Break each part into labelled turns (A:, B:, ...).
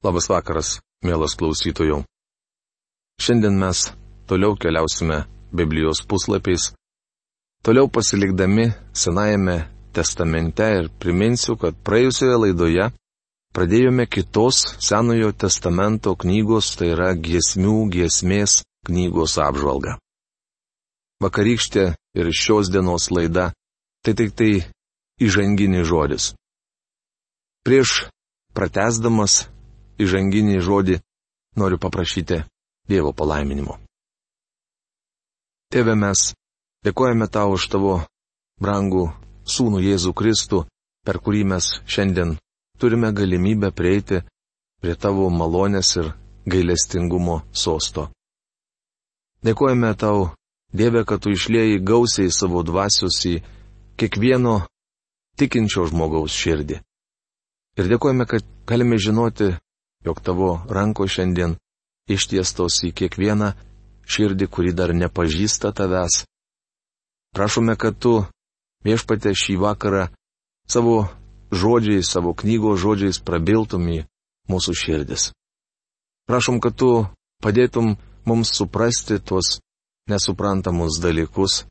A: Labas vakaras, mielas klausytojų. Šiandien mes toliau keliausime Biblijos puslapiais, toliau pasilikdami Senajame testamente ir priminsiu, kad praėjusioje laidoje pradėjome kitos Senojo testamento knygos, tai yra giesmių giesmės knygos apžvalgą. Vakarykštė ir šios dienos laida tai tik tai įžanginis žodis. Prieš pratesdamas įžanginį žodį noriu paprašyti Dievo palaiminimo. Tėve mes dėkojame tau už tavo brangų Sūnų Jėzų Kristų, per kurį mes šiandien turime galimybę prieiti prie tavo malonės ir gailestingumo sosto. Dėkojame tau, Dieve, kad tu išlėjai gausiai savo dvasios į kiekvieno tikinčio žmogaus širdį. Ir dėkojame, kad galime žinoti, jog tavo ranko šiandien ištiestos į kiekvieną širdį, kuri dar nepažįsta tavęs. Prašome, kad tu viešpate šį vakarą savo žodžiais, savo knygos žodžiais prabiltum į mūsų širdis. Prašom, kad tu padėtum mums suprasti tuos nesuprantamus dalykus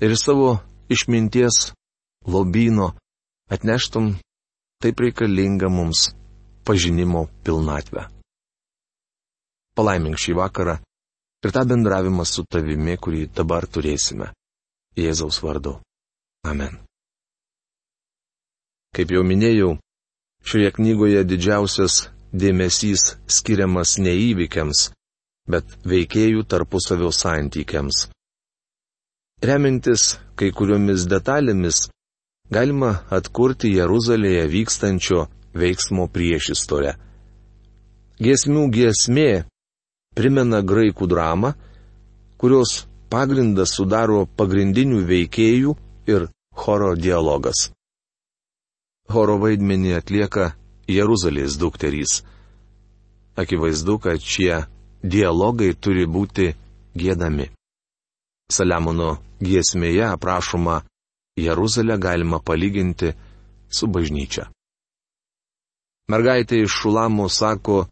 A: ir savo išminties lobino atneštum taip reikalingą mums pažinimo pilnatvę palaimink šį vakarą ir tą bendravimą su tavimi, kurį dabar turėsime. Jėzaus vardu. Amen. Kaip jau minėjau, šioje knygoje didžiausias dėmesys skiriamas ne įvykiams, bet veikėjų tarpusavio santykiams. Remintis kai kuriomis detalėmis, galima atkurti Jeruzalėje vykstančio veiksmo priešistorę. Giesmių giesmė primena graikų dramą, kurios pagrindą sudaro pagrindinių veikėjų ir choro dialogas. Choro vaidmenį atlieka Jeruzalės dukterys. Akivaizdu, kad šie dialogai turi būti gėdami. Saliamono giesmėje aprašoma Jeruzalę galima palyginti su bažnyčia. Mergaitė iš Šulamo sako,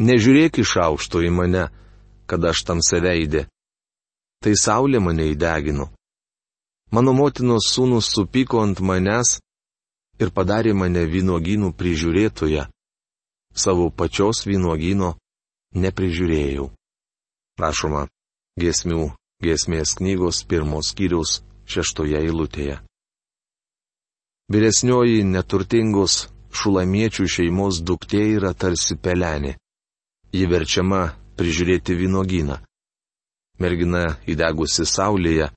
A: Nežiūrėk iš aukšto į mane, kad aš tamse veidė. Tai saulė mane įdegino. Mano motinos sūnus supyko ant manęs ir padarė mane vynogynų prižiūrėtoje. Savo pačios vynogino neprižiūrėjau. Prašoma, giesmių, giesmės knygos pirmos skyriaus šeštoje eilutėje. Vyresnioji neturtingos šulamiečių šeimos duktė yra tarsi pelenė ji verčiama prižiūrėti vynogyną. Mergina įdegusi saulėje,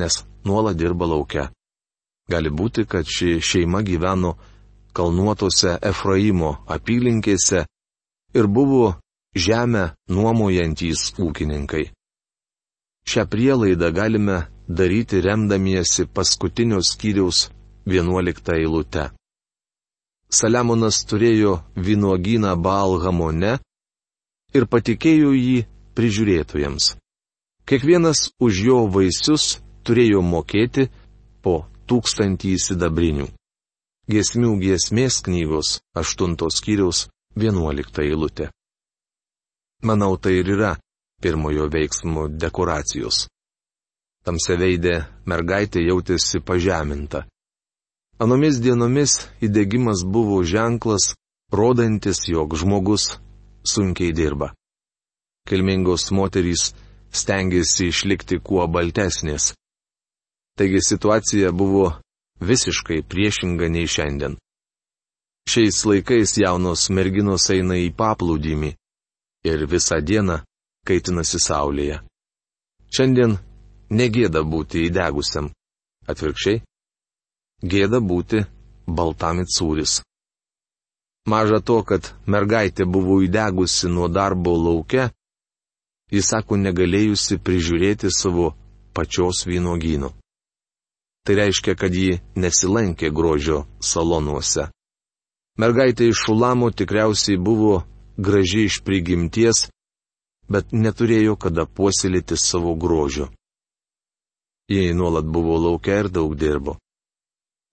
A: nes nuolat dirba laukia. Gali būti, kad ši šeima gyveno kalnuotose Efraimo apylinkėse ir buvo žemę nuomojantys ūkininkai. Šią prielaidą galime daryti remdamiesi paskutinio skyriaus 11 eilute. Saliamonas turėjo vynuogyną Balhamone ir patikėjo jį prižiūrėtojams. Kiekvienas už jo vaisius turėjo mokėti po tūkstantį sidabrinių. Giesmių giesmės knygos aštuntos skyriaus vienuolikta eilutė. Manau, tai ir yra pirmojo veiksmo dekoracijos. Tamseveidė mergaitė jautėsi pažeminta. Anomis dienomis įdėgymas buvo ženklas, rodantis, jog žmogus sunkiai dirba. Kilmingos moterys stengiasi išlikti kuo baltesnės. Taigi situacija buvo visiškai priešinga nei šiandien. Šiais laikais jaunos merginos eina į paplūdimį ir visą dieną kaitinasi saulėje. Šiandien negėda būti įdegusiam. Atvirkščiai, gėda būti baltam įtsūris. Maža to, kad mergaitė buvo įdegusi nuo darbo laukia, jis sako negalėjusi prižiūrėti savo pačios vynogyno. Tai reiškia, kad ji nesilankė grožio salonuose. Mergaitė iš Šulamo tikriausiai buvo graži iš prigimties, bet neturėjo kada puoselėti savo grožio. Jie nuolat buvo laukia ir daug dirbo.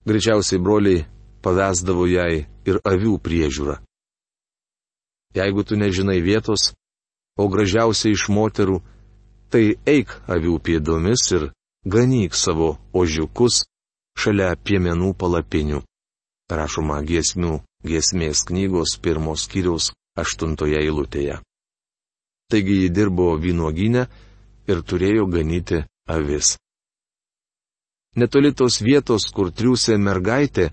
A: Greičiausiai broliai pavesdavo jai ir avių priežiūrą. Jeigu tu nežinai vietos, o gražiausia iš moterų, tai eik avių pėdomis ir ganyk savo ožiukus šalia piemenų palapinių. Rašoma giesmių giesmės knygos pirmos kiriaus aštuntoje eilutėje. Taigi ji dirbo vynuoginę ir turėjo ganyti avis. Netoli tos vietos, kur triūsė mergaitė,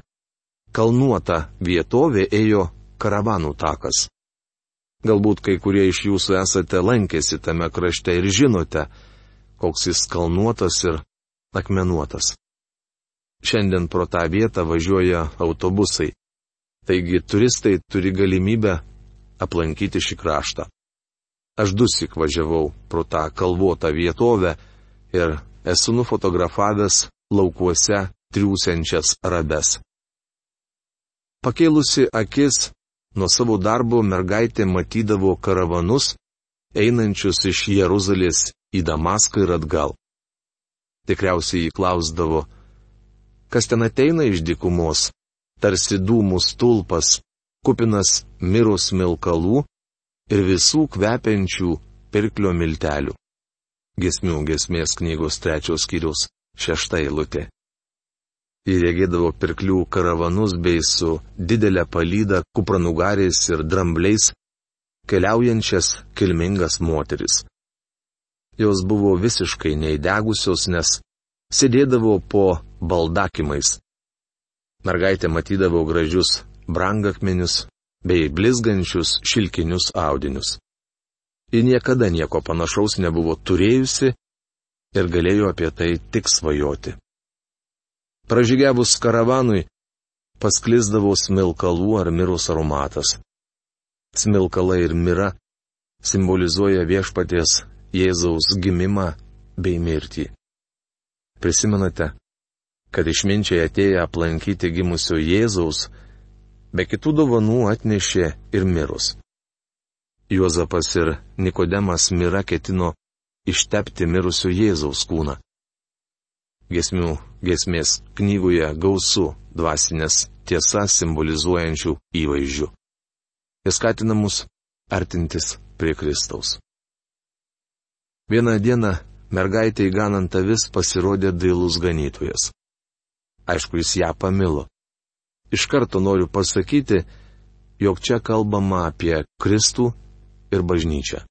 A: kalnuota vietovė ėjo karavanų takas. Galbūt kai kurie iš jūsų esate lankėsi tame krašte ir žinote, koks jis kalnuotas ir akmenuotas. Šiandien pro tą vietą važiuoja autobusai. Taigi turistai turi galimybę aplankyti šį kraštą. Aš dusik važiavau pro tą kalvotą vietovę ir esu nufotografavęs laukuose triūsiančias rabes. Pakėlusi akis Nuo savo darbo mergaitė matydavo karavanus, einančius iš Jeruzalės į Damaską ir atgal. Tikriausiai jį klausdavo, kas ten ateina iš dikumos, tarsi dūmų stulpas, kupinas mirus milkalų ir visų kvepiančių pirklio miltelių. Gesmių gesmės knygos trečios skyrius šešta eilutė. Įrėgėdavo pirklių karavanus bei su didelė palyda kupranugariais ir drambliais keliaujančias kilmingas moteris. Jos buvo visiškai neįdegusios, nes sėdėdavo po baldakimais. Mergaitė matydavo gražius brangakmenius bei blizgančius šilkinius audinius. Ji niekada nieko panašaus nebuvo turėjusi ir galėjo apie tai tik svajoti. Pražygiavus karavanui, pasklisdavo smilkalų ar mirus aromatas. Smilkalai ir mira simbolizuoja viešpaties Jėzaus gimimą bei mirtį. Prisimenate, kad išminčiai atėję aplankyti gimusio Jėzaus, be kitų dovanų atnešė ir mirus. Juozapas ir Nikodemas mira ketino ištepti mirusio Jėzaus kūną. Gesmių gesmės knygoje gausu dvasinės tiesas simbolizuojančių įvaizdžių. Jis skatina mus artintis prie Kristaus. Vieną dieną mergaitė įganant avis pasirodė dailus ganytojas. Aišku, jis ją pamilo. Iš karto noriu pasakyti, jog čia kalbama apie Kristų ir bažnyčią.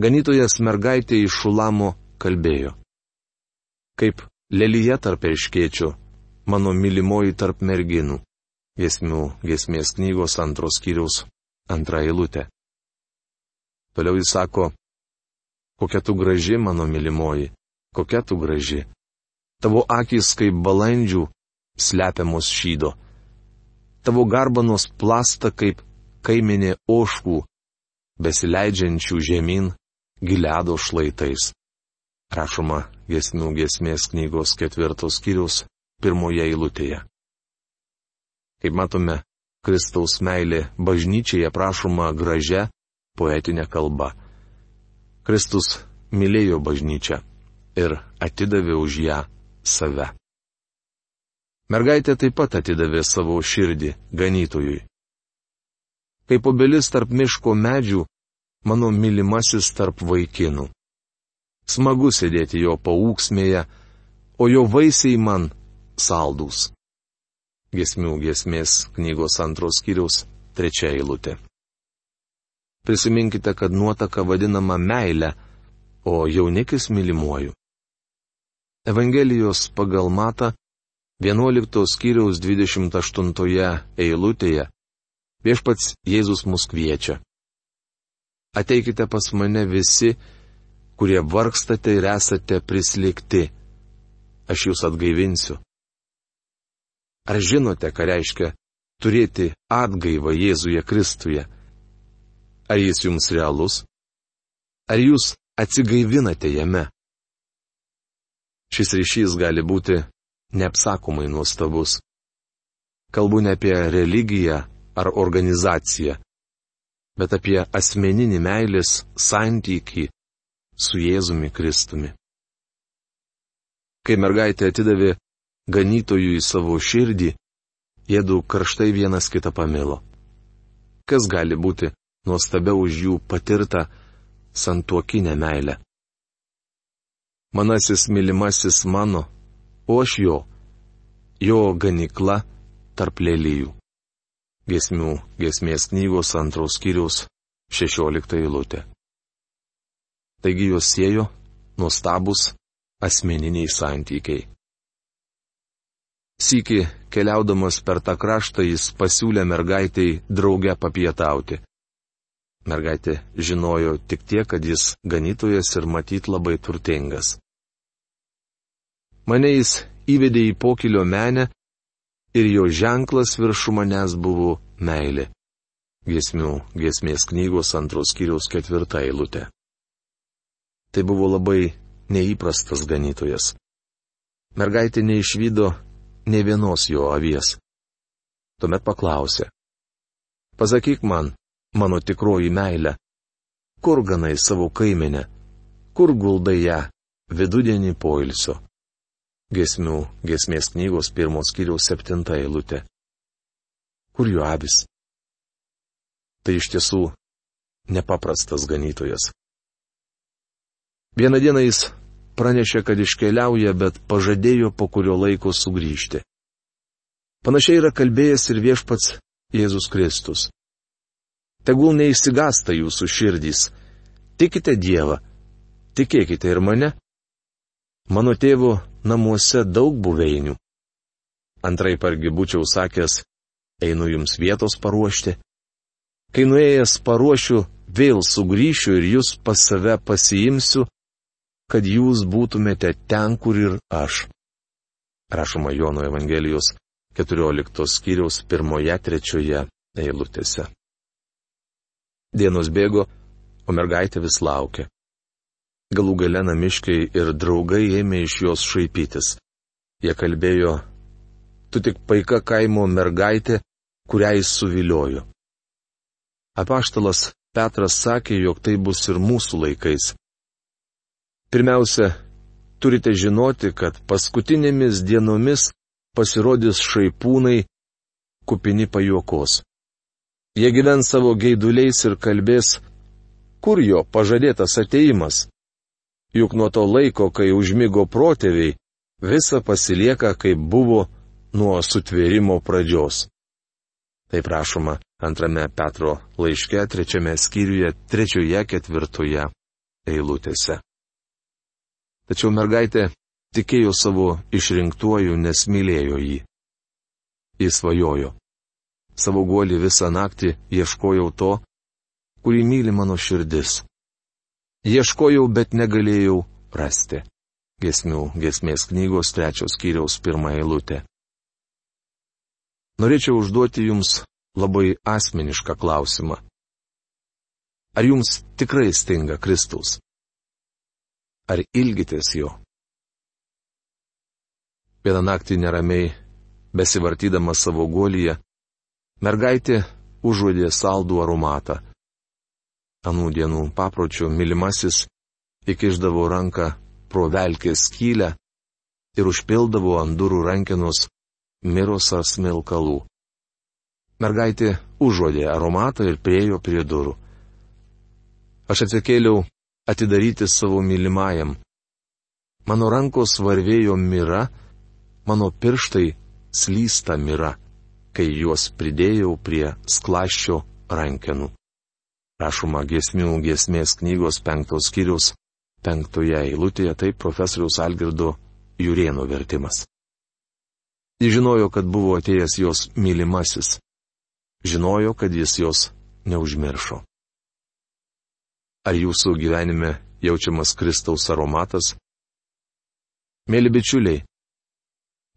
A: Ganytojas mergaitė iš Šulamo kalbėjo kaip lelyje tarp erškėčių, mano mylimoji tarp merginų. Gesmių gesmės knygos antros kiriaus antra eilutė. Toliau jis sako, kokia tu graži, mano mylimoji, kokia tu graži. Tavo akis kaip balandžių slepiamos šydo. Tavo garbanos plasta kaip kaiminė oškų, besileidžiančių žemyn giledo šlaitais. Rašoma Gesmių gesmės knygos ketvirtos skyrius pirmoje eilutėje. Kaip matome, Kristaus meilė bažnyčiai aprašoma gražia, poetinė kalba. Kristus mylėjo bažnyčią ir atidavė už ją save. Mergaitė taip pat atidavė savo širdį ganytojui. Kaip obelis tarp miško medžių, mano mylimasis tarp vaikinų. Smagu sėdėti jo paūksmėje, o jo vaisiai man saldus. Gesmių gesmės knygos antros skyriaus trečia eilutė. Prisiminkite, kad nuotaka vadinama meilė, o jaunikis mylimuoju. Evangelijos pagal matą 11 skyriaus 28 eilutėje viešpats Jėzus mus kviečia. Ateikite pas mane visi, kurie vargstate ir esate prislėgti. Aš jūs atgaivinsiu. Ar žinote, ką reiškia turėti atgaivą Jėzuje Kristuje? Ar jis jums realus? Ar jūs atsigaivinate jame? Šis ryšys gali būti neapsakomai nuostabus. Kalbu ne apie religiją ar organizaciją, bet apie asmeninį meilės santykį su Jėzumi Kristumi. Kai mergaitė atidavė ganytojui savo širdį, jėdu karštai vienas kitą pamilo. Kas gali būti nuostabiau už jų patirtą santuokinę meilę. Manasis mylimasis mano, o aš jo, jo ganikla tarp lėlyjų. Gesmių gesmės knygos antros skyriaus 16 eilutė. Taigi juos siejo nuostabus asmeniniai santykiai. Sykį keliaudamas per tą kraštą jis pasiūlė mergaitiai drauge papietauti. Mergaitė žinojo tik tiek, kad jis ganytojas ir matyt labai turtingas. Mane jis įvedė į pokilio menę ir jo ženklas viršų manęs buvo meilė. Giesmių giesmės knygos antros kiriaus ketvirta eilutė. Tai buvo labai neįprastas ganytojas. Mergaitė neišvydo ne vienos jo avies. Tuomet paklausė. Pasakyk man, mano tikroji meilė, kur ganai savo kaiminę, kur guldai ją vidudienį poilsio. Gesmių gesmės knygos pirmos kiriaus septinta eilutė. Kur jų avis? Tai iš tiesų nepaprastas ganytojas. Vieną dieną jis pranešė, kad iškeliauja, bet pažadėjo po kurio laiko sugrįžti. Panašiai yra kalbėjęs ir viešpats Jėzus Kristus. Tegul neįsigasta jūsų širdys. Tikite Dievą, tikėkite ir mane. Mano tėvo namuose daug buveinių. Antrai pargi būčiau sakęs, einu jums vietos paruošti. Kai nuėjęs paruošiu, vėl sugrįšiu ir jūs pas save pasiimsiu, kad jūs būtumėte ten, kur ir aš. Rašoma Jono Evangelijos 14 skyriaus 1-3 eilutėse. Dienos bėgo, o mergaitė vis laukė. Galų gale namiškiai ir draugai ėmė iš jos šaipytis. Jie kalbėjo, tu tik paika kaimo mergaitė, kurią jis suviliojo. Apaštalas Petras sakė, jog tai bus ir mūsų laikais. Pirmiausia, turite žinoti, kad paskutinėmis dienomis pasirodys šaipūnai kupini pajuokos. Jie gyvens savo geiduliais ir kalbės, kur jo pažadėtas ateimas. Juk nuo to laiko, kai užmygo protėviai, visa pasilieka, kaip buvo nuo sutvėrimo pradžios. Taip rašoma antrame Petro laiške, trečiame skyriuje, trečioje, ketvirtoje eilutėse. Tačiau mergaitė tikėjo savo išrinktuoju, nes mylėjo jį. Jis svajojo. Savo guolį visą naktį ieškojau to, kurį myli mano širdis. Ieškojau, bet negalėjau rasti. Gesmių gesmės knygos trečios kiriaus pirmą eilutę. Norėčiau užduoti Jums labai asmenišką klausimą. Ar Jums tikrai stinga Kristus? Ar ilgitės jo? Vieną naktį neramiai, besivartydama savo guolyje, mergaitė užuodė saldų aromatą Anų dienų papročių mylimasis įkiždavo ranką pro velkės skylę ir užpildavo ant durų rankenos mirusią smilkalų. Mergaitė užuodė aromatą ir priejo prie durų. Aš atsikėliau atidaryti savo mylimajam. Mano rankos varvėjo mira, mano pirštai slysta mira, kai juos pridėjau prie sklaščio rankenų. Rašoma giesmių giesmės knygos penktos skyrius penktoje eilutėje tai profesoriaus Algirdo Jurieno vertimas. Jis žinojo, kad buvo atėjęs jos mylimasis. Žinojo, kad jis jos neužmiršo. Ar jūsų gyvenime jaučiamas Kristaus aromatas? Mėly bičiuliai,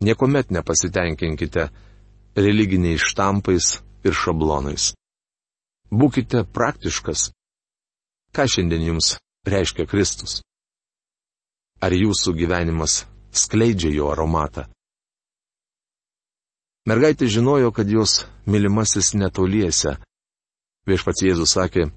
A: niekuomet nepasitenkinkite religiniais štampais ir šablonais. Būkite praktiškas. Ką šiandien jums reiškia Kristus? Ar jūsų gyvenimas skleidžia jo aromatą? Mergaitė žinojo, kad jos mylimasis netoliese. Viešpats Jėzus sakė,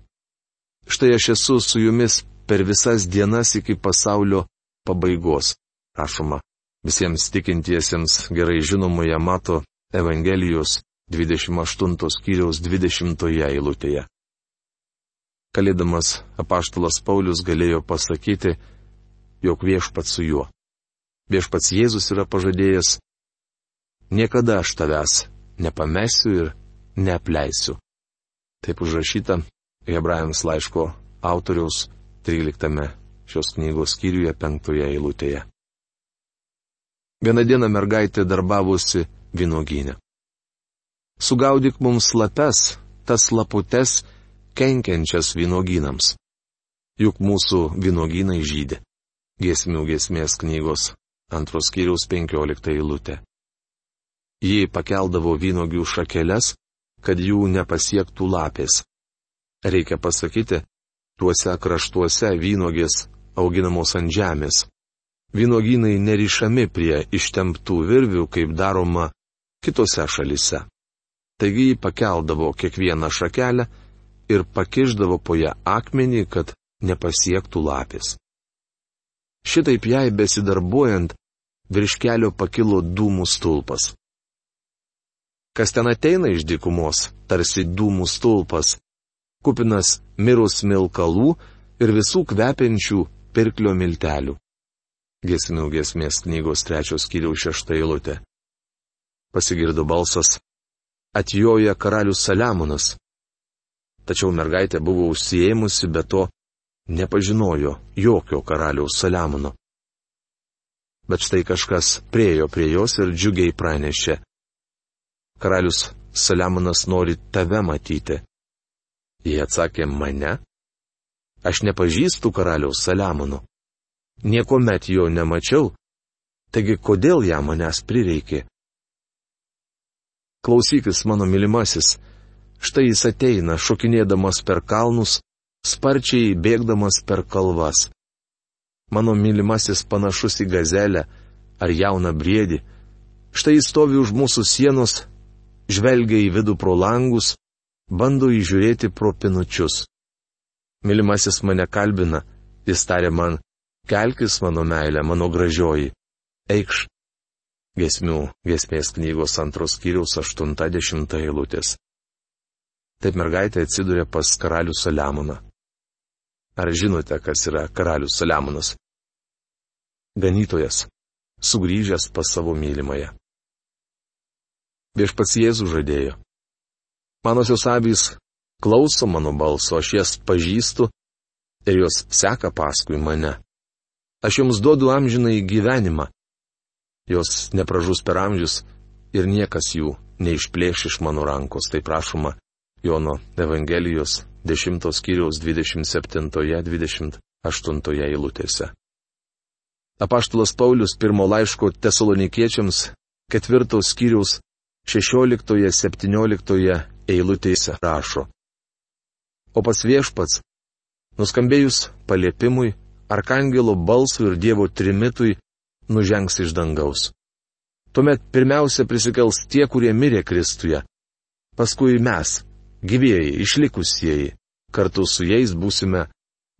A: štai aš esu su jumis per visas dienas iki pasaulio pabaigos. Rašoma, visiems tikintiesiems gerai žinomoje mato Evangelijos 28 skyriaus 20 eilutėje. Kalėdamas apaštalas Paulius galėjo pasakyti, jog viešpat su juo. Viešpats Jėzus yra pažadėjęs, niekada aš tavęs nepamesiu ir neapleisiu. Taip užrašyta Hebrajams laiško autoriaus 13 šios knygos skyriuje 5 eilutėje. Vieną dieną mergaitė darbavosi vynoginė. Sugaudyk mums lapes, tas laputes, kenkiančias vynoginams. Juk mūsų vynoginai žydė. Giesmių giesmės knygos antros skyriaus 15 eilutė. Ji pakeldavo vynogių šakeles, kad jų nepasiektų lapės. Reikia pasakyti, tuose kraštuose vynogės auginamos ant žemės, Vynogynai nerišami prie ištemptų virvių, kaip daroma kitose šalise. Taigi jį pakeldavo kiekvieną šakelę ir pakiždavo po ją akmenį, kad nepasiektų lapės. Šitaip jai besidarbuojant, virš kelio pakilo dūmų stulpas. Kas ten ateina iš dykumos, tarsi dūmų stulpas, kupinas mirus milkalų ir visų kvepiančių pirklio miltelių. Gesmių gesmės knygos trečios kiriaus šešta eilutė. Pasigirdo balsas. Atjoja karalius Saliamonas. Tačiau mergaitė buvo užsieimusi, bet to nepažinojo jokio karaliaus Saliamono. Bet štai kažkas priejo prie jos ir džiugiai pranešė. Karalius Saliamonas nori tave matyti. Jie atsakė mane. Aš nepažįstu karaliaus Saliamono. Niekuomet jo nemačiau, taigi kodėl ją manęs prireikė? Klausykis, mano mylimasis, štai jis ateina, šokinėdamas per kalnus, sparčiai bėgdamas per kalvas. Mano mylimasis panašus į gazelę ar jauną briedį. Štai jis stovi už mūsų sienos, žvelgia į vidų pro langus, bando įžiūrėti pro pinučius. Mylimasis mane kalbina, jis tarė man, Kelkis mano meilė, mano gražioji. Eikš. Gesmių, gesmės knygos antros kiriaus 80 eilutės. Taip mergaitė atsidūrė pas karalių Saliamoną. Ar žinote, kas yra karalius Saliamonas? Ganytojas, sugrįžęs pas savo mylimąją. Viešpats Jėzų žadėjo. Manosios avys klauso mano balso, aš jas pažįstu ir jos seka paskui mane. Aš jums duodu amžiną į gyvenimą. Jos nepražus per amžius ir niekas jų neišplėš iš mano rankos, tai prašoma Jono Evangelijos 10 skyriaus 27-28 eilutėse. Apaštalas Paulius pirmo laiško tesalonikiečiams ketvirtos skyriaus 16-17 eilutėse rašo. O pas viešpats, nuskambėjus paliepimui, arkangelo balsui ir Dievo trimitui nužengs iš dangaus. Tuomet pirmiausia prisikels tie, kurie mirė Kristuje. Paskui mes, gyvėjai, išlikusieji, kartu su jais būsime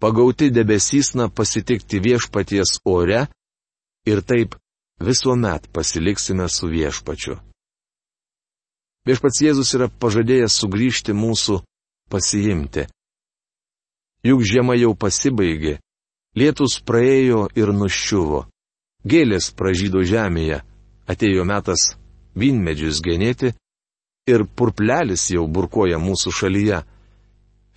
A: pagauti debesysna pasitikti viešpaties ore ir taip visuomet pasiliksime su viešpačiu. Viešpats Jėzus yra pažadėjęs sugrįžti mūsų pasiimti. Juk žiema jau pasibaigė, Lietus praėjo ir nuščiuvo. Gėlės pražydo žemėje, atėjo metas vynmedžius genėti ir purplelis jau burkoja mūsų šalyje.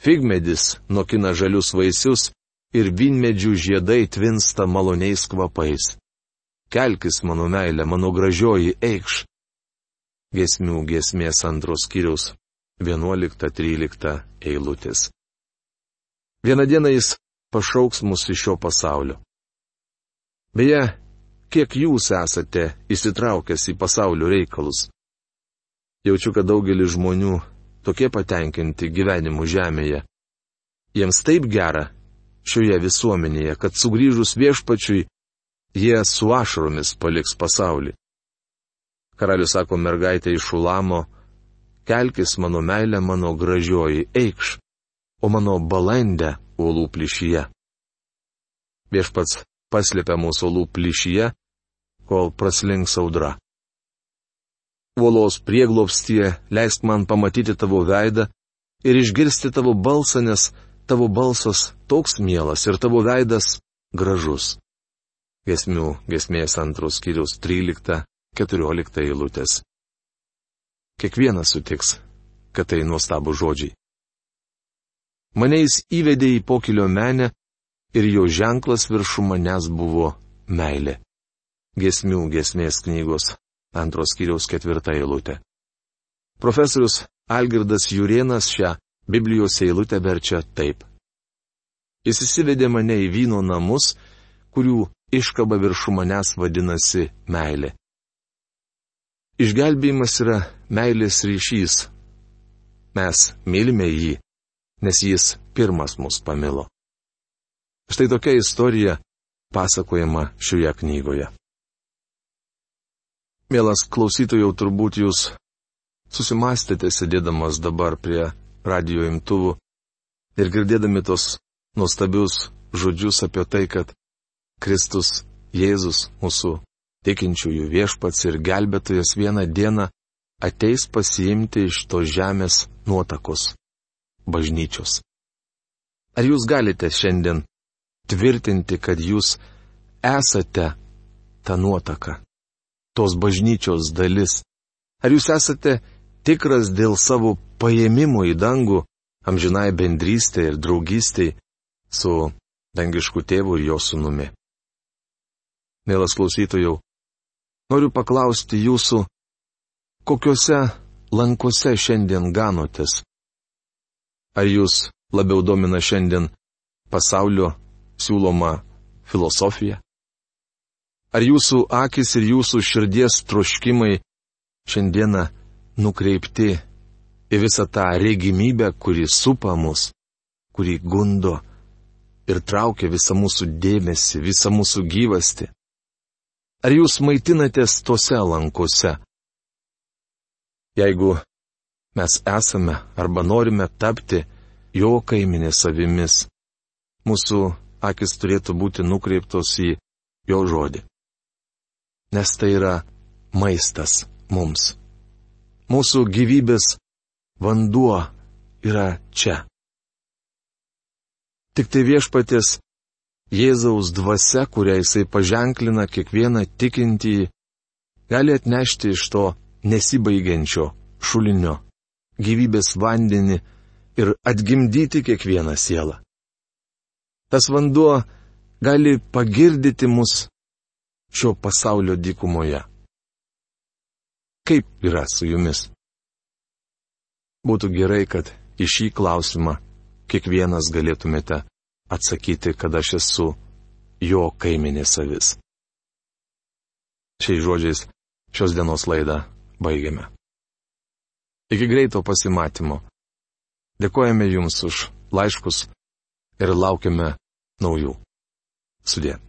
A: Figmedis nokina žalius vaisius ir vynmedžių žiedai tvinsta maloniais kvapais. Kelkis, mano meilė, mano gražioji eikš. Gesmių gesmės antros kiriaus 11-13 eilutės. Vieną dieną jis pašauks mus iš šio pasaulio. Beje, kiek jūs esate įsitraukęs į pasaulio reikalus? Jaučiu, kad daugelis žmonių tokie patenkinti gyvenimu žemėje. Jiems taip gera šioje visuomenėje, kad sugrįžus viešpačiui, jie su ašromis paliks pasaulį. Karalius sako mergaitė iš Ulamo, kelkis mano meilė, mano gražioji, eikš, o mano balandė uolų plyšyje. Viešpats paslėpia mūsų uolų plyšyje, kol praslinks audra. Uolos prieglopstie leisk man pamatyti tavo veidą ir išgirsti tavo balsą, nes tavo balsas toks mielas ir tavo veidas gražus. Gesmių gesmės antros skyrius 13-14 eilutės. Kiekvienas sutiks, kad tai nuostabų žodžiai. Mane jis įvedė į pokilio menę ir jo ženklas viršų manęs buvo meilė. Gesmių gesmės knygos antros kiriaus ketvirta eilutė. Profesorius Algirdas Jurienas šią Biblijos eilutę verčia taip. Jis įsivedė mane į vyno namus, kurių iškaba viršų manęs vadinasi meilė. Išgelbėjimas yra meilės ryšys. Mes mylime jį, nes jis pirmas mus pamilo. Štai tokia istorija pasakojama šioje knygoje. Mielas klausytojau, turbūt jūs susimastėte sėdėdamas dabar prie radio imtuvų ir girdėdami tos nuostabius žodžius apie tai, kad Kristus Jėzus mūsų tikinčiųjų viešpats ir gelbėtojas vieną dieną ateis pasiimti iš to žemės nuotakos bažnyčios. Ar jūs galite šiandien tvirtinti, kad jūs esate ta nuotaka, tos bažnyčios dalis? Ar jūs esate tikras dėl savo paėmimo į dangų, amžinai bendrystė ir draugystė su dangišku tėvu ir jo sunumi? Mielas klausytojau, noriu paklausti jūsų, kokiuose lankose šiandien ganotės? Ar jūs labiau domina šiandien pasaulio siūloma filosofija? Ar jūsų akis ir jūsų širdies troškimai šiandieną nukreipti į visą tą regimybę, kuri supa mus, kuri gundo ir traukia visą mūsų dėmesį, visą mūsų gyvasti? Ar jūs maitinatės tose lankose? Jeigu mes esame arba norime tapti jo kaiminė savimis. Mūsų akis turėtų būti nukreiptos į jo žodį. Nes tai yra maistas mums. Mūsų gyvybės vanduo yra čia. Tik tai viešpatės Jėzaus dvasia, kurią jisai paženklina kiekvieną tikintį, gali atnešti iš to nesibaigiančio šulinio gyvybės vandenį ir atgimdyti kiekvieną sielą. Tas vanduo gali pagirdyti mus šio pasaulio dykumoje. Kaip yra su jumis? Būtų gerai, kad į šį klausimą kiekvienas galėtumėte atsakyti, kad aš esu jo kaiminė savis. Šiais žodžiais šios dienos laidą baigiame. Iki greito pasimatymo. Dėkojame Jums už laiškus ir laukiame naujų. Sudė.